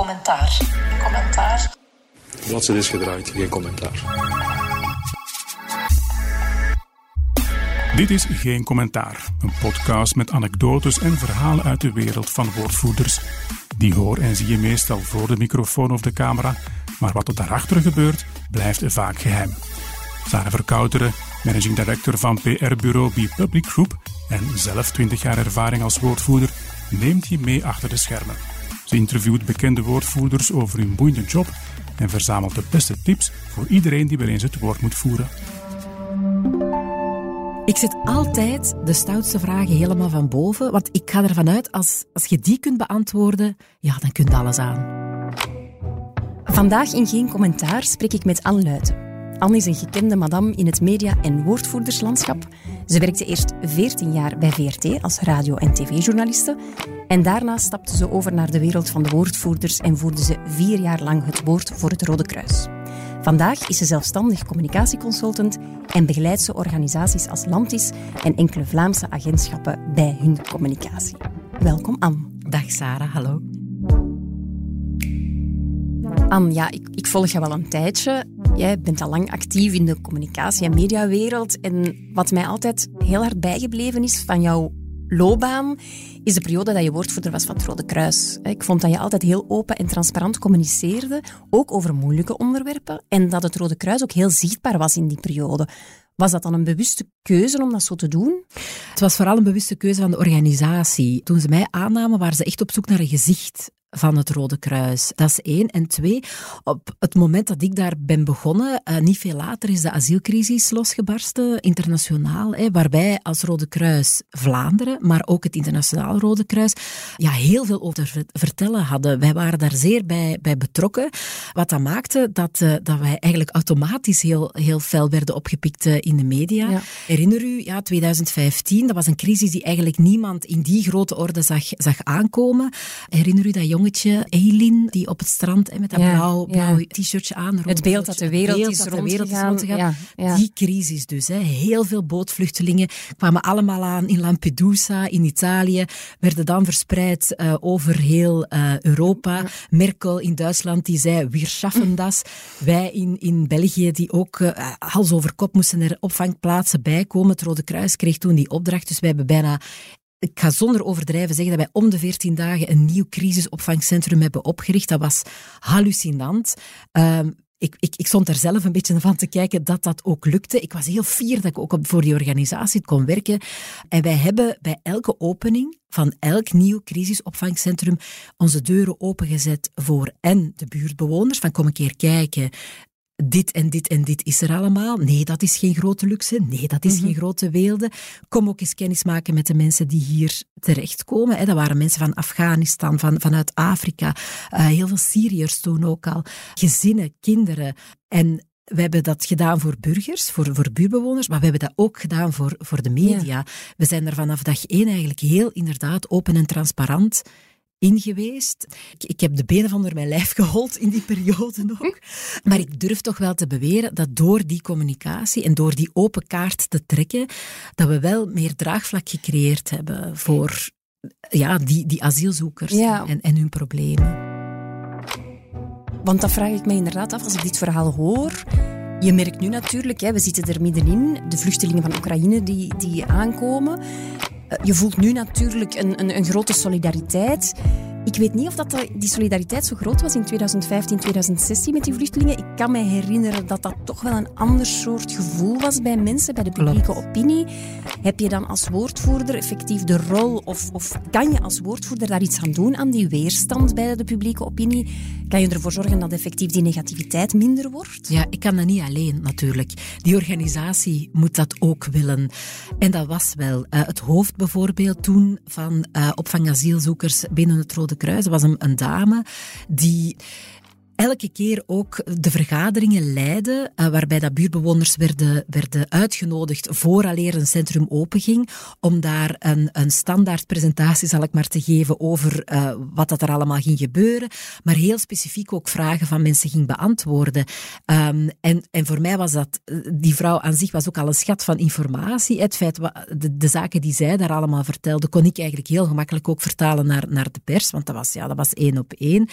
commentaar. Commentaar. Bladzijde is gedraaid, geen commentaar. Dit is Geen Commentaar, een podcast met anekdotes en verhalen uit de wereld van woordvoerders. Die hoor en zie je meestal voor de microfoon of de camera, maar wat er daarachter gebeurt, blijft vaak geheim. Sarah Verkouteren, managing director van PR-bureau B Public Group en zelf 20 jaar ervaring als woordvoerder, neemt je mee achter de schermen. Ze interviewt bekende woordvoerders over hun boeiende job en verzamelt de beste tips voor iedereen die wel eens het woord moet voeren. Ik zet altijd de stoutste vragen helemaal van boven, want ik ga ervan uit, als, als je die kunt beantwoorden, ja, dan kun je alles aan. Vandaag in Geen Commentaar spreek ik met Anne Luiten. Anne is een gekende madame in het media- en woordvoerderslandschap. Ze werkte eerst 14 jaar bij VRT als radio- en tv-journaliste. En daarna stapte ze over naar de wereld van de woordvoerders en voerde ze vier jaar lang het woord voor het Rode Kruis. Vandaag is ze zelfstandig communicatieconsultant en begeleidt ze organisaties als Lantis en enkele Vlaamse agentschappen bij hun communicatie. Welkom Anne. Dag Sarah, hallo. Anne, ja, ik, ik volg je wel een tijdje. Jij bent al lang actief in de communicatie- en mediawereld. En wat mij altijd heel hard bijgebleven is van jouw loopbaan, is de periode dat je woordvoerder was van het Rode Kruis. Ik vond dat je altijd heel open en transparant communiceerde, ook over moeilijke onderwerpen. En dat het Rode Kruis ook heel zichtbaar was in die periode. Was dat dan een bewuste keuze om dat zo te doen? Het was vooral een bewuste keuze van de organisatie. Toen ze mij aannamen, waren ze echt op zoek naar een gezicht van het Rode Kruis. Dat is één. En twee, op het moment dat ik daar ben begonnen, uh, niet veel later is de asielcrisis losgebarsten, internationaal, hè, waarbij als Rode Kruis Vlaanderen, maar ook het internationaal Rode Kruis, ja, heel veel over te vertellen hadden. Wij waren daar zeer bij, bij betrokken, wat dat maakte dat, uh, dat wij eigenlijk automatisch heel, heel fel werden opgepikt uh, in de media. Ja. Herinner u, ja, 2015, dat was een crisis die eigenlijk niemand in die grote orde zag, zag aankomen. Herinner u dat jong jongetje, Eileen, die op het strand met dat ja, blauw, blauw ja. t-shirtje aan. Het beeld dat de wereld beeld is dat de wereld is rondgegaan. Ja, die crisis dus. Hè. Heel veel bootvluchtelingen kwamen allemaal aan in Lampedusa, in Italië, werden dan verspreid uh, over heel uh, Europa. Merkel in Duitsland, die zei, wir schaffen das. Wij in, in België, die ook uh, hals over kop moesten er opvangplaatsen bij komen. Het Rode Kruis kreeg toen die opdracht, dus wij hebben bijna ik ga zonder overdrijven zeggen dat wij om de 14 dagen een nieuw crisisopvangcentrum hebben opgericht. Dat was hallucinant. Um, ik, ik, ik stond er zelf een beetje van te kijken dat dat ook lukte. Ik was heel fier dat ik ook voor die organisatie kon werken. En wij hebben bij elke opening van elk nieuw crisisopvangcentrum onze deuren opengezet voor en de buurtbewoners, van kom een keer kijken dit en dit en dit is er allemaal. Nee, dat is geen grote luxe. Nee, dat is mm -hmm. geen grote weelde. Kom ook eens kennis maken met de mensen die hier terechtkomen. Hè. Dat waren mensen van Afghanistan, van, vanuit Afrika. Uh, heel veel Syriërs toen ook al. Gezinnen, kinderen. En we hebben dat gedaan voor burgers, voor, voor buurbewoners, maar we hebben dat ook gedaan voor, voor de media. Ja. We zijn er vanaf dag één eigenlijk heel inderdaad open en transparant in geweest. Ik, ik, heb de benen van onder mijn lijf gehold in die periode nog. Maar ik durf toch wel te beweren dat door die communicatie en door die open kaart te trekken, dat we wel meer draagvlak gecreëerd hebben voor ja, die, die asielzoekers ja. en, en hun problemen. Want dat vraag ik me inderdaad af als ik dit verhaal hoor. Je merkt nu natuurlijk, hè, we zitten er middenin, de vluchtelingen van Oekraïne die, die aankomen. Je voelt nu natuurlijk een, een, een grote solidariteit. Ik weet niet of dat, die solidariteit zo groot was in 2015, 2016 met die vluchtelingen. Ik kan me herinneren dat dat toch wel een ander soort gevoel was bij mensen, bij de publieke opinie. Heb je dan als woordvoerder effectief de rol, of, of kan je als woordvoerder daar iets aan doen, aan die weerstand bij de publieke opinie? Kan je ervoor zorgen dat effectief die negativiteit minder wordt? Ja, ik kan dat niet alleen natuurlijk. Die organisatie moet dat ook willen. En dat was wel. Uh, het hoofd bijvoorbeeld toen van uh, opvang asielzoekers binnen het Rode Kruis. Dat was een, een dame die elke keer ook de vergaderingen leiden, uh, waarbij dat buurtbewoners werden, werden uitgenodigd vooraleer een centrum openging, om daar een, een standaard presentatie, zal ik maar, te geven over uh, wat dat er allemaal ging gebeuren, maar heel specifiek ook vragen van mensen ging beantwoorden. Um, en, en voor mij was dat, die vrouw aan zich was ook al een schat van informatie. Het feit, de, de zaken die zij daar allemaal vertelde, kon ik eigenlijk heel gemakkelijk ook vertalen naar, naar de pers, want dat was, ja, dat was één op één.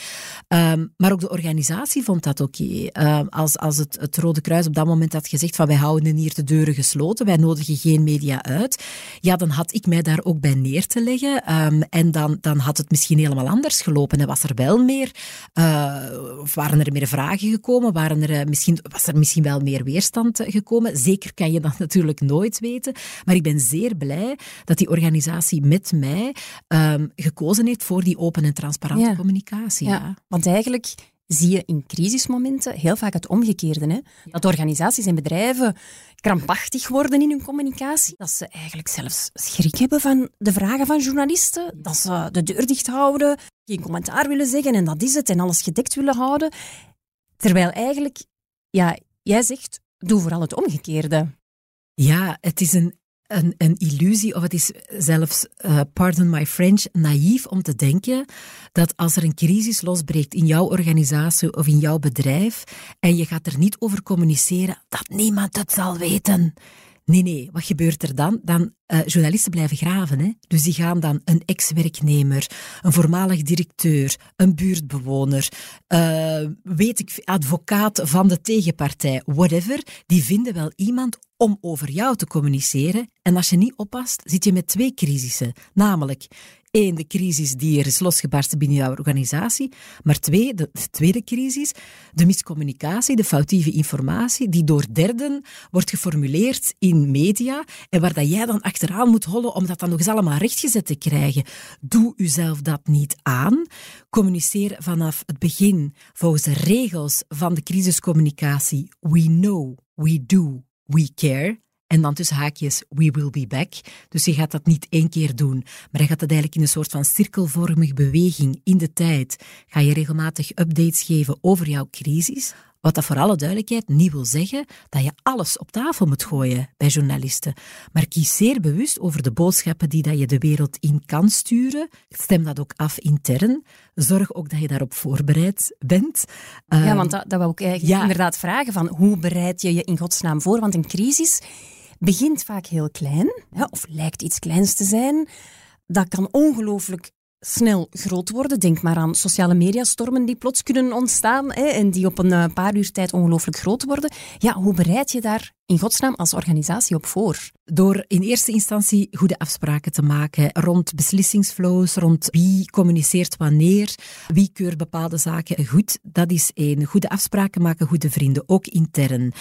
Um, maar ook de organisatie vond dat oké. Okay. Um, als als het, het Rode Kruis op dat moment had gezegd van wij houden hier de deuren gesloten, wij nodigen geen media uit, ja, dan had ik mij daar ook bij neer te leggen. Um, en dan, dan had het misschien helemaal anders gelopen. En was er wel meer, uh, of waren er meer vragen gekomen, waren er, uh, misschien, was er misschien wel meer weerstand gekomen. Zeker kan je dat natuurlijk nooit weten. Maar ik ben zeer blij dat die organisatie met mij um, gekozen heeft voor die open en transparante ja. communicatie. Ja. Want eigenlijk zie je in crisismomenten heel vaak het omgekeerde. Hè? Dat organisaties en bedrijven krampachtig worden in hun communicatie. Dat ze eigenlijk zelfs schrik hebben van de vragen van journalisten. Dat ze de deur dicht houden, geen commentaar willen zeggen en dat is het. En alles gedekt willen houden. Terwijl eigenlijk, ja, jij zegt, doe vooral het omgekeerde. Ja, het is een een, een illusie, of het is zelfs, uh, pardon my French, naïef om te denken dat als er een crisis losbreekt in jouw organisatie of in jouw bedrijf en je gaat er niet over communiceren, dat niemand het zal weten. Nee, nee, wat gebeurt er dan? Dan uh, journalisten blijven graven. Hè? Dus die gaan dan een ex-werknemer, een voormalig directeur, een buurtbewoner, uh, weet ik, advocaat van de tegenpartij, whatever. Die vinden wel iemand om over jou te communiceren. En als je niet oppast, zit je met twee crisissen. Namelijk, één, de crisis die er is losgebarsten binnen jouw organisatie. Maar twee, de, de tweede crisis, de miscommunicatie, de foutieve informatie, die door derden wordt geformuleerd in media en waar dat jij dan achteraan moet hollen om dat dan nog eens allemaal rechtgezet te krijgen. Doe uzelf dat niet aan. Communiceer vanaf het begin volgens de regels van de crisiscommunicatie. We know, we do, we care. En dan tussen haakjes, we will be back. Dus je gaat dat niet één keer doen, maar je gaat dat eigenlijk in een soort van cirkelvormige beweging in de tijd. Ga je regelmatig updates geven over jouw crisis. Wat dat voor alle duidelijkheid niet wil zeggen dat je alles op tafel moet gooien bij journalisten. Maar kies zeer bewust over de boodschappen die dat je de wereld in kan sturen. Stem dat ook af intern. Zorg ook dat je daarop voorbereid bent. Ja, ehm, want dat, dat wil ik eigenlijk ja. inderdaad vragen van hoe bereid je je in godsnaam voor? Want een crisis begint vaak heel klein, of lijkt iets kleins te zijn. Dat kan ongelooflijk snel groot worden. Denk maar aan sociale mediastormen die plots kunnen ontstaan hè, en die op een eh, paar uur tijd ongelooflijk groot worden. Ja, hoe bereid je daar in godsnaam als organisatie op voor? Door in eerste instantie goede afspraken te maken rond beslissingsflows, rond wie communiceert wanneer, wie keurt bepaalde zaken goed. Dat is één. Goede afspraken maken, goede vrienden, ook intern.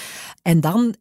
En dan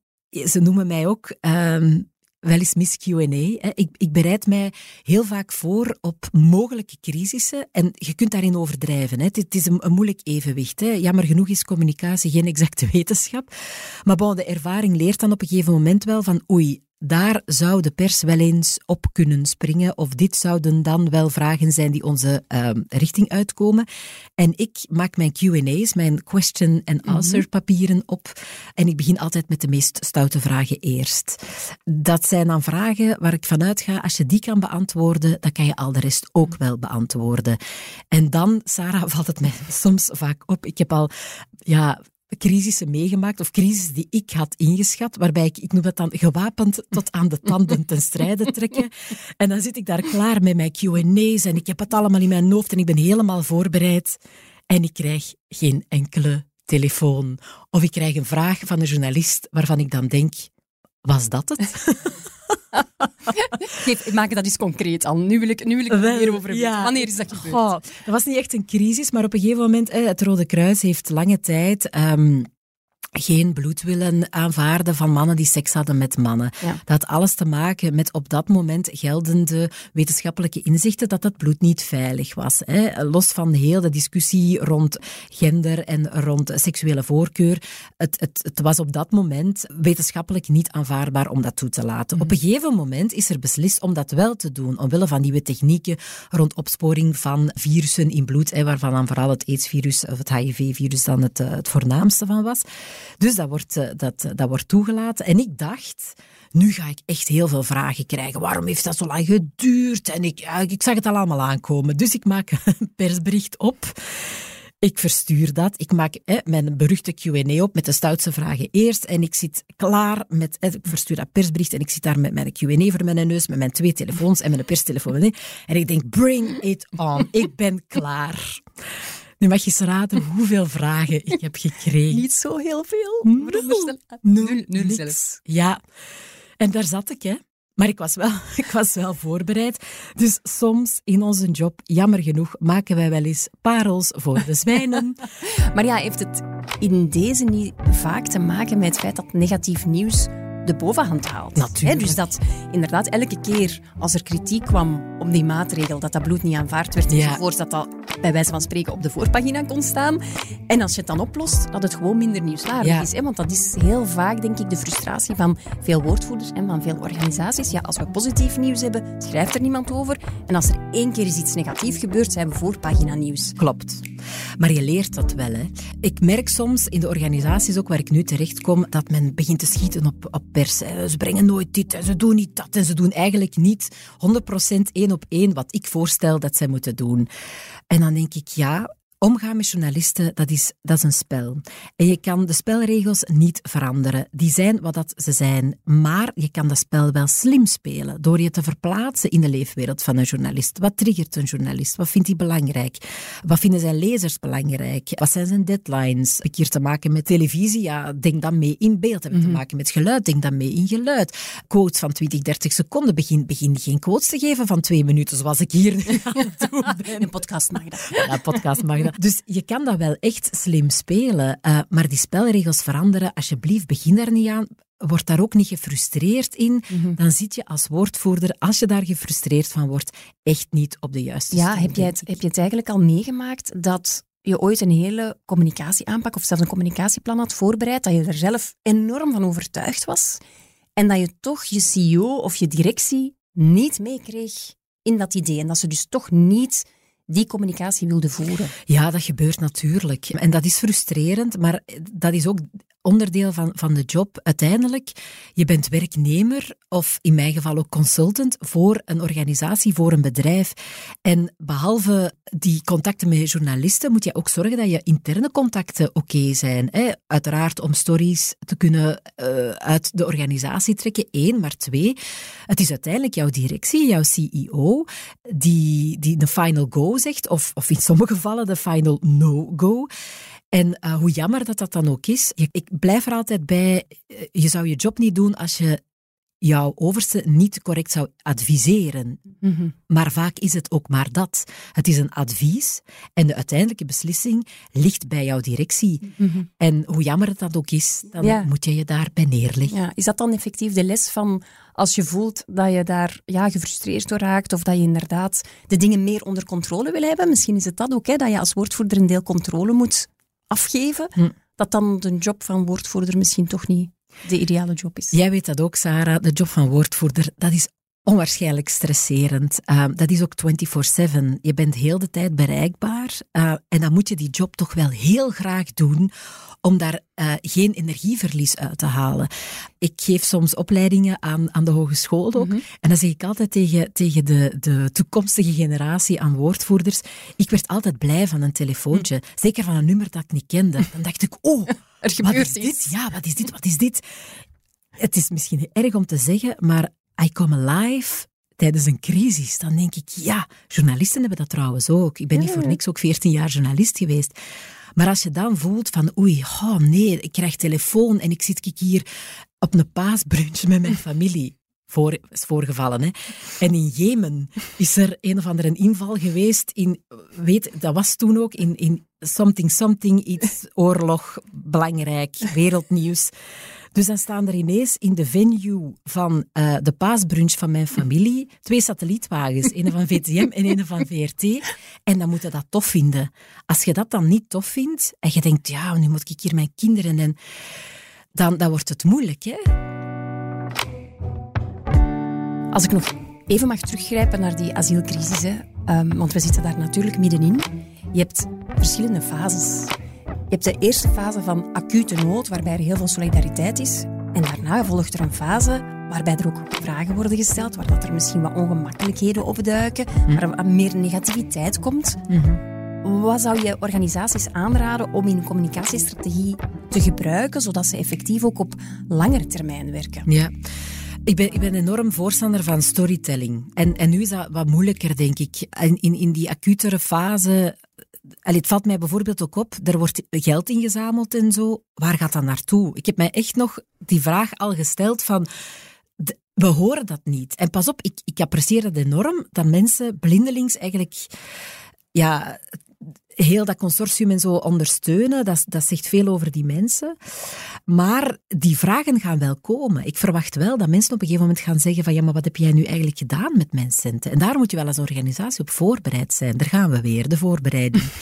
ze noemen mij ook um, wel eens Miss Q&A. Ik, ik bereid mij heel vaak voor op mogelijke crisissen en je kunt daarin overdrijven. Hè. Het is een, een moeilijk evenwicht. Hè. Jammer genoeg is communicatie geen exacte wetenschap. Maar bon, de ervaring leert dan op een gegeven moment wel van oei, daar zou de pers wel eens op kunnen springen. Of dit zouden dan wel vragen zijn die onze uh, richting uitkomen. En ik maak mijn QA's, mijn question and mhm. answer papieren op. En ik begin altijd met de meest stoute vragen eerst. Dat zijn dan vragen waar ik vanuit ga, als je die kan beantwoorden, dan kan je al de rest ook wel beantwoorden. En dan, Sarah, valt het mij soms vaak op. Ik heb al ja, crisissen meegemaakt, of crisis die ik had ingeschat, waarbij ik, ik noem het dan gewapend tot aan de tanden ten strijde trekken. En dan zit ik daar klaar met mijn Q&A's en ik heb het allemaal in mijn hoofd en ik ben helemaal voorbereid. En ik krijg geen enkele telefoon. Of ik krijg een vraag van een journalist waarvan ik dan denk, was dat het? Geef, maak dat eens concreet al. Nu wil ik, nu wil ik Wel, meer over. Wanneer is dat gebeurd? Goh, dat was niet echt een crisis, maar op een gegeven moment, het Rode Kruis heeft lange tijd... Um, geen bloed willen aanvaarden van mannen die seks hadden met mannen. Dat had alles te maken met op dat moment geldende wetenschappelijke inzichten dat dat bloed niet veilig was. Hè. Los van heel de discussie rond gender en rond seksuele voorkeur. Het, het, het was op dat moment wetenschappelijk niet aanvaardbaar om dat toe te laten. Op een gegeven moment is er beslist om dat wel te doen, omwille van nieuwe technieken rond opsporing van virussen in bloed, hè, waarvan dan vooral het AIDS-virus of het HIV-virus dan het, eh, het voornaamste van was. Dus dat wordt, eh, dat, dat wordt toegelaten. En ik dacht, nu ga ik echt heel veel vragen krijgen. Waarom heeft dat zo lang geduurd? En ik, ik zag het al allemaal aankomen. Dus ik maak een persbericht op. Ik verstuur dat. Ik maak hè, mijn beruchte Q&A op met de stoutste vragen eerst. En ik zit klaar met... Ik verstuur dat persbericht en ik zit daar met mijn Q&A voor mijn neus, met mijn twee telefoons en mijn perstelefoon. En ik denk, bring it on. Ik ben klaar. Nu mag je eens raden hoeveel vragen ik heb gekregen. Niet zo heel veel. Nul. Nul, nul zelfs. Ja. En daar zat ik, hè. Maar ik was, wel, ik was wel voorbereid. Dus soms in onze job, jammer genoeg, maken wij wel eens parels voor de zwijnen. maar ja, heeft het in deze niet vaak te maken met het feit dat negatief nieuws de bovenhand haalt. Natuurlijk. dus dat inderdaad elke keer als er kritiek kwam op die maatregel, dat dat bloed niet aanvaard werd ja. enzovoort, dat dat bij wijze van spreken op de voorpagina kon staan. En als je het dan oplost, dat het gewoon minder nieuwswaardig is. Hè? Want dat is heel vaak, denk ik, de frustratie van veel woordvoerders en van veel organisaties. Ja, als we positief nieuws hebben, schrijft er niemand over. En als er één keer eens iets negatiefs gebeurt, zijn we voorpagina nieuws. Klopt. Maar je leert dat wel. Hè. Ik merk soms in de organisaties, ook waar ik nu terecht kom, dat men begint te schieten op, op pers. Ze brengen nooit dit en ze doen niet dat. En ze doen eigenlijk niet 100% één op één wat ik voorstel dat zij moeten doen. En dan denk ik, ja, Omgaan met journalisten, dat is, dat is een spel. En je kan de spelregels niet veranderen. Die zijn wat dat ze zijn. Maar je kan dat spel wel slim spelen door je te verplaatsen in de leefwereld van een journalist. Wat triggert een journalist? Wat vindt hij belangrijk? Wat vinden zijn lezers belangrijk? Wat zijn zijn deadlines? Heb ik hier te maken met televisie? Ja, denk dan mee in beeld. Heb ik te mhm. maken met geluid? Denk dan mee in geluid. Quotes van 20, 30 seconden. Begin, begin geen quotes te geven van twee minuten, zoals ik hier aan het doen ben. Een podcast mag dat. Ja, podcast mag dat. Dus je kan dat wel echt slim spelen, uh, maar die spelregels veranderen. Alsjeblieft, begin daar niet aan. Word daar ook niet gefrustreerd in. Mhm. Dan zit je als woordvoerder, als je daar gefrustreerd van wordt, echt niet op de juiste Ja, heb je, het, heb je het eigenlijk al meegemaakt dat je ooit een hele communicatieaanpak of zelfs een communicatieplan had voorbereid, dat je er zelf enorm van overtuigd was en dat je toch je CEO of je directie niet meekreeg in dat idee en dat ze dus toch niet die communicatie wilde voeren. Ja, dat gebeurt natuurlijk. En dat is frustrerend, maar dat is ook onderdeel van, van de job. Uiteindelijk, je bent werknemer of in mijn geval ook consultant voor een organisatie, voor een bedrijf. En behalve die contacten met journalisten, moet je ook zorgen dat je interne contacten oké zijn. Hè? Uiteraard om stories te kunnen uh, uit de organisatie trekken, één, maar twee. Het is uiteindelijk jouw directie, jouw CEO, die, die de final go zegt, of, of in sommige gevallen de final no-go. En uh, hoe jammer dat dat dan ook is, ik blijf er altijd bij, eh, je zou je job niet doen als je jouw overste niet correct zou adviseren. Mhm. Maar vaak is het ook maar dat. Het is een advies en de uiteindelijke beslissing ligt bij jouw directie. Mhm. En hoe jammer het dat ook is, dan moet je je daarbij neerleggen. Ja. Is dat dan effectief de les van als je voelt dat je daar ja, gefrustreerd door raakt of dat je inderdaad de dingen meer onder controle wil hebben? Misschien is het dat ook, hè, dat je als woordvoerder een deel controle moet afgeven, hm. dat dan de job van woordvoerder misschien toch niet de ideale job is. Jij weet dat ook, Sarah. De job van woordvoerder, dat is onwaarschijnlijk stresserend. Uh, dat is ook 24-7. Je bent heel de tijd bereikbaar. Uh, en dan moet je die job toch wel heel graag doen om daar uh, geen energieverlies uit te halen. Ik geef soms opleidingen aan, aan de hogeschool ook. Mhm. En dan zeg ik altijd tegen, tegen de, de toekomstige generatie aan woordvoerders. Ik werd altijd blij van een telefoontje. Mhm. Zeker van een nummer dat ik niet kende. Dan dacht ik, oh, er gebeurt wat is iets. dit? Ja, wat is dit? Wat is dit? Het is misschien erg om te zeggen, maar I come alive tijdens een crisis, dan denk ik, ja, journalisten hebben dat trouwens ook. Ik ben niet voor niks ook 14 jaar journalist geweest. Maar als je dan voelt van, oei, oh nee, ik krijg telefoon en ik zit hier op een paasbrunch met mijn familie. Voor, is voorgevallen. Hè. En in Jemen is er een of andere inval geweest. In, weet, dat was toen ook in, in something, something, iets, oorlog, belangrijk, wereldnieuws. Dus dan staan er ineens in de venue van uh, de paasbrunch van mijn familie twee satellietwagens. Een van VTM en een van VRT. En dan moet je dat tof vinden. Als je dat dan niet tof vindt en je denkt, ja, nu moet ik hier mijn kinderen en... Dan, dan wordt het moeilijk, hè? Als ik nog even mag teruggrijpen naar die asielcrisis, hè, um, want we zitten daar natuurlijk middenin. Je hebt verschillende fases. Je hebt de eerste fase van acute nood, waarbij er heel veel solidariteit is. En daarna volgt er een fase waarbij er ook vragen worden gesteld, waar dat er misschien wat ongemakkelijkheden opduiken, mm. waar er meer negativiteit komt. Mhm. Wat zou je organisaties aanraden om in communicatiestrategie te gebruiken, zodat ze effectief ook op langere termijn werken? Ja. Ik ben, ik ben enorm voorstander van storytelling. En, en nu is dat wat moeilijker, denk ik. In, in, in die acutere fase Allee, het valt mij bijvoorbeeld ook op, er wordt geld ingezameld en zo. Waar gaat dat naartoe? Ik heb mij echt nog die vraag al gesteld van... we horen dat niet. En pas op, ik, ik apprecieer dat enorm, dat mensen blindelings eigenlijk ja, heel dat consortium en zo ondersteunen. Dat, dat zegt veel over die mensen. Maar die vragen gaan wel komen. Ik verwacht wel dat mensen op een gegeven moment gaan zeggen van ja, maar wat heb jij nu eigenlijk gedaan met mijn centen? En daar moet je wel als organisatie op voorbereid zijn. Daar gaan we weer, de voorbereiding.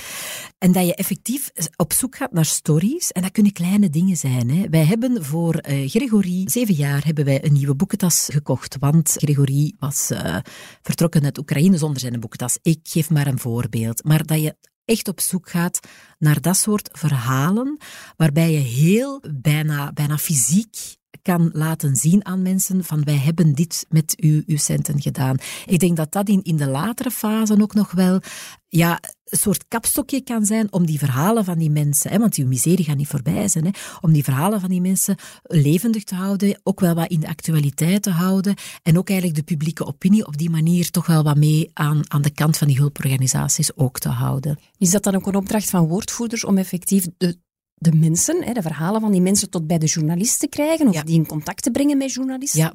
En dat je effectief op zoek gaat naar stories. En dat kunnen kleine dingen zijn. Hè. Wij hebben voor uh, Gregory, zeven jaar, hebben wij een nieuwe boekentas gekocht. Want Gregory was uh, vertrokken uit Oekraïne zonder zijn boekentas. Ik geef maar een voorbeeld. Maar dat je echt op zoek gaat naar dat soort verhalen, waarbij je heel bijna, bijna fysiek kan laten zien aan mensen van wij hebben dit met u, uw centen gedaan. Ik denk dat dat in, in de latere fase ook nog wel ja, een soort kapstokje kan zijn om die verhalen van die mensen, hè, want die miserie gaat niet voorbij zijn, hè, om die verhalen van die mensen levendig te houden, ook wel wat in de actualiteit te houden en ook eigenlijk de publieke opinie op die manier toch wel wat mee aan, aan de kant van die hulporganisaties ook te houden. Is dat dan ook een opdracht van woordvoerders om effectief de de mensen, de verhalen van die mensen tot bij de journalisten krijgen of die in contact te brengen met journalisten? Ja,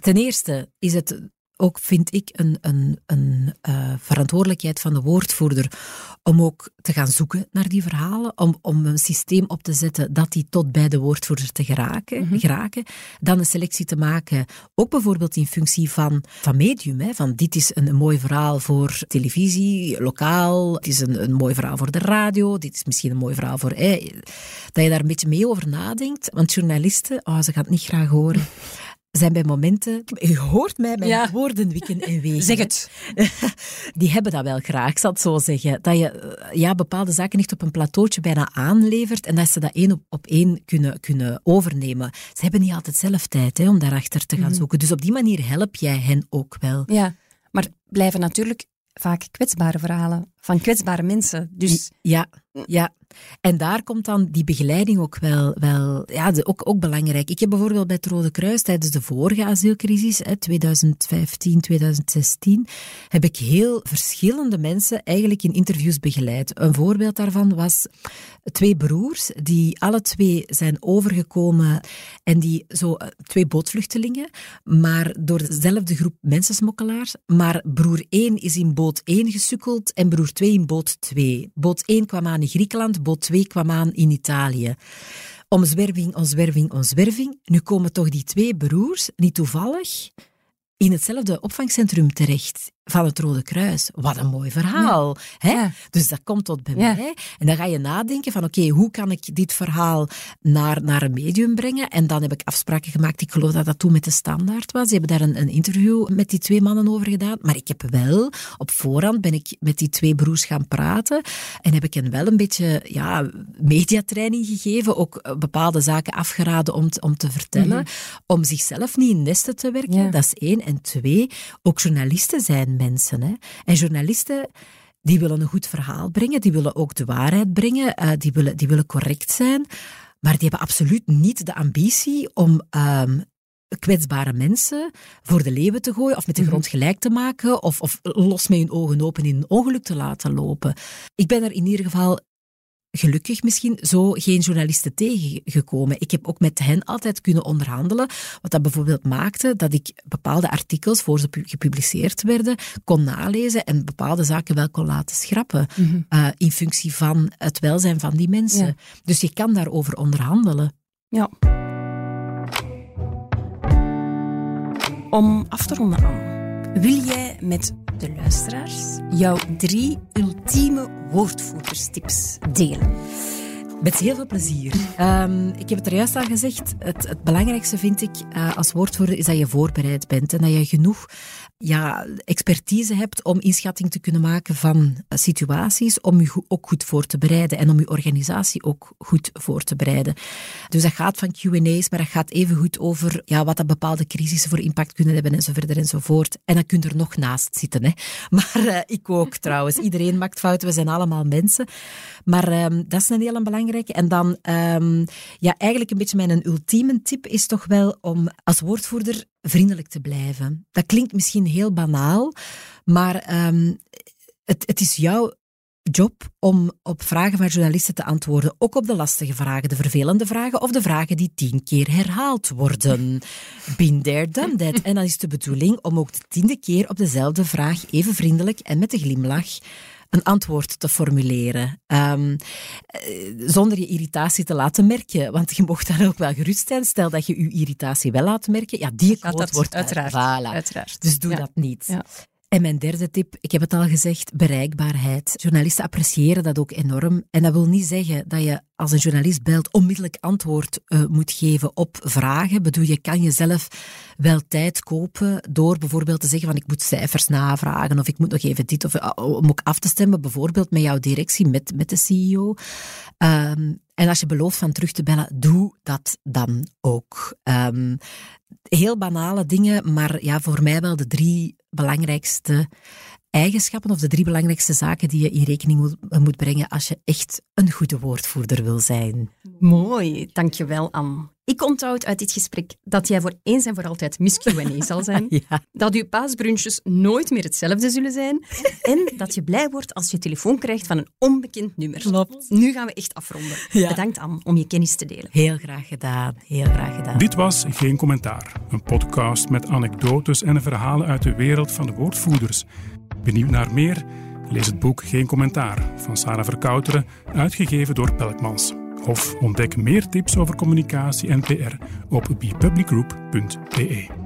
ten eerste is het ook, vind ik, een, een, een uh, verantwoordelijkheid van de woordvoerder om ook te gaan zoeken naar die verhalen, om, om een systeem op te zetten dat die tot bij de woordvoerder te geraken, mm geraken. Dan een selectie te maken, ook bijvoorbeeld in functie van, van medium. Hè, van dit is een, mooi verhaal voor televisie, lokaal, het is een, een mooi verhaal voor de radio, dit is misschien een mooi verhaal voor... dat je daar een beetje mee over nadenkt, want journalisten, oh, ze gaan het niet graag horen zijn bij momenten... Je hoort mij mijn woorden wikken en wegen. Zeg het. Die hebben dat wel graag, ik zal het zo zeggen. Dat je eh, ja, bepaalde zaken echt op een plateautje bijna aanlevert en dat ze dat één op, één kunnen, kunnen overnemen. Ze hebben niet altijd zelf tijd hè, om daarachter te gaan mhm. zoeken. Dus op die manier help jij hen ook wel. Ja, maar blijven natuurlijk vaak kwetsbare verhalen van kwetsbare mensen. Dus... Ja, ja. En daar komt dan die begeleiding ook wel, wel ja, ook, ook belangrijk. Ik heb bijvoorbeeld bij het Rode Kruis tijdens de vorige asielcrisis, hè, 2015, 2016, heb ik heel verschillende mensen eigenlijk in interviews begeleid. Een voorbeeld daarvan was twee broers die alle twee zijn overgekomen en die zo eh, twee bootvluchtelingen, maar door dezelfde groep mensensmokkelaars. Maar broer 1 is in boot 1 gesukkeld en broer 2 in boot 2. Boot 1 kwam aan in Griekenland, boot 2 kwam aan in Italië. Omzwerving, omzwerving, omzwerving. Nu komen toch die twee broers, niet toevallig, in hetzelfde opvangcentrum terecht van het Rode Kruis. Wat een mooi verhaal. Hè? Dus dat komt tot bij mij. En dan ga je nadenken van oké, hoe kan ik dit verhaal naar, naar een medium brengen? En dan heb ik afspraken gemaakt. Ik geloof dat dat toen met de standaard was. Ze hebben daar een, een interview met die twee mannen over gedaan. Maar ik heb wel, op voorhand ben ik met die twee broers gaan praten. En heb ik hen wel een beetje ja, mediatraining gegeven. Ook eh, bepaalde zaken afgeraden om, om te vertellen. Mhm. Om zichzelf niet in nesten te werken. Dat is één. En twee, ook journalisten zijn mensen. Hè. En journalisten die willen een goed verhaal brengen, die willen ook de waarheid brengen, uh, die, willen, die willen correct zijn, maar die hebben absoluut niet de ambitie om um, kwetsbare mensen voor de leeuwen te gooien of met de mhm. grond gelijk te maken of, of los met hun ogen open in een ongeluk te laten lopen. Ik ben er in ieder geval gelukkig misschien zo geen journalisten tegengekomen. Ik heb ook met hen altijd kunnen onderhandelen, wat dat bijvoorbeeld maakte dat ik bepaalde artikels, voor ze gepubliceerd werden, kon nalezen en bepaalde zaken wel kon laten schrappen, mhm. eh, in functie van het welzijn van die mensen. Dus je kan daarover onderhandelen. Ja. Om af te ronden aan, wil jij met de luisteraars jouw drie ultieme woordvoerderstips delen? Met heel veel plezier. Um, ik heb het er juist al gezegd. Het, het belangrijkste vind ik uh, als woordvoerder is dat je voorbereid bent en dat je genoeg ja, expertise hebt om inschatting te kunnen maken van eh, situaties, om je ook goed voor te bereiden en om je organisatie ook goed voor te bereiden. Dus dat gaat van Q&A's, maar dat gaat even goed over ja, wat dat bepaalde crisissen voor impact kunnen hebben en zo verder. En dan kun je er nog naast zitten. Hè. Maar uh, ik ook trouwens. Iedereen maakt fouten, we zijn allemaal mensen. Maar um, dat is een hele belangrijke. En dan, um, ja, eigenlijk een beetje mijn ultieme tip is toch wel om als woordvoerder vriendelijk te blijven. Dat klinkt misschien heel banaal, maar um, het, het is jouw job om op vragen van journalisten te antwoorden. Ook op de lastige vragen, de vervelende vragen of de vragen die tien keer herhaald worden. Been there, done. En dan is de bedoeling om ook de tiende keer op dezelfde vraag even vriendelijk en met een glimlach een antwoord te formuleren. Um, zonder je irritatie te laten merken. Want je mocht daar ook wel gerust zijn. Stel dat je je irritatie wel laat merken. Ja, die quote wordt uiteraard. Voilà. uiteraard. Dus doe dat niet. Ja. En mijn derde tip, ik heb het al gezegd, bereikbaarheid. Journalisten appreciëren dat ook enorm. En dat wil niet zeggen dat je als een journalist belt onmiddellijk antwoord uh, moet geven op vragen. Bedoel, je kan jezelf wel tijd kopen door bijvoorbeeld te zeggen van ik moet cijfers navragen of ik moet nog even dit of uh, om ook af te stemmen bijvoorbeeld met jouw directie, met, met de CEO. Um, en als je belooft van terug te bellen, doe dat dan ook. Um, heel banale dingen, maar ja, voor mij wel de drie belangrijkste eigenschappen of de drie belangrijkste zaken die je in rekening moet, brengen als je echt een goede woordvoerder wil zijn. Mooi, dankjewel Anne. Ik onthoud uit dit gesprek dat jij voor eens en voor altijd Miss Q&A zal zijn. ja. Dat uw paasbrunches nooit meer hetzelfde zullen zijn. En dat je blij wordt als je telefoon krijgt van een onbekend nummer. Klopt. Nu gaan we echt afronden. Bedankt Anne om je kennis te delen. Heel graag gedaan. Heel graag gedaan. Dit was Geen Commentaar. Een podcast met anekdotes en verhalen uit de wereld van de woordvoerders. Benieuwd naar meer? Lees het boek Geen Commentaar van Sarah Verkouteren, uitgegeven door Pelkmans. Of ontdek meer tips over communicatie en PR op bepublicgroup.be.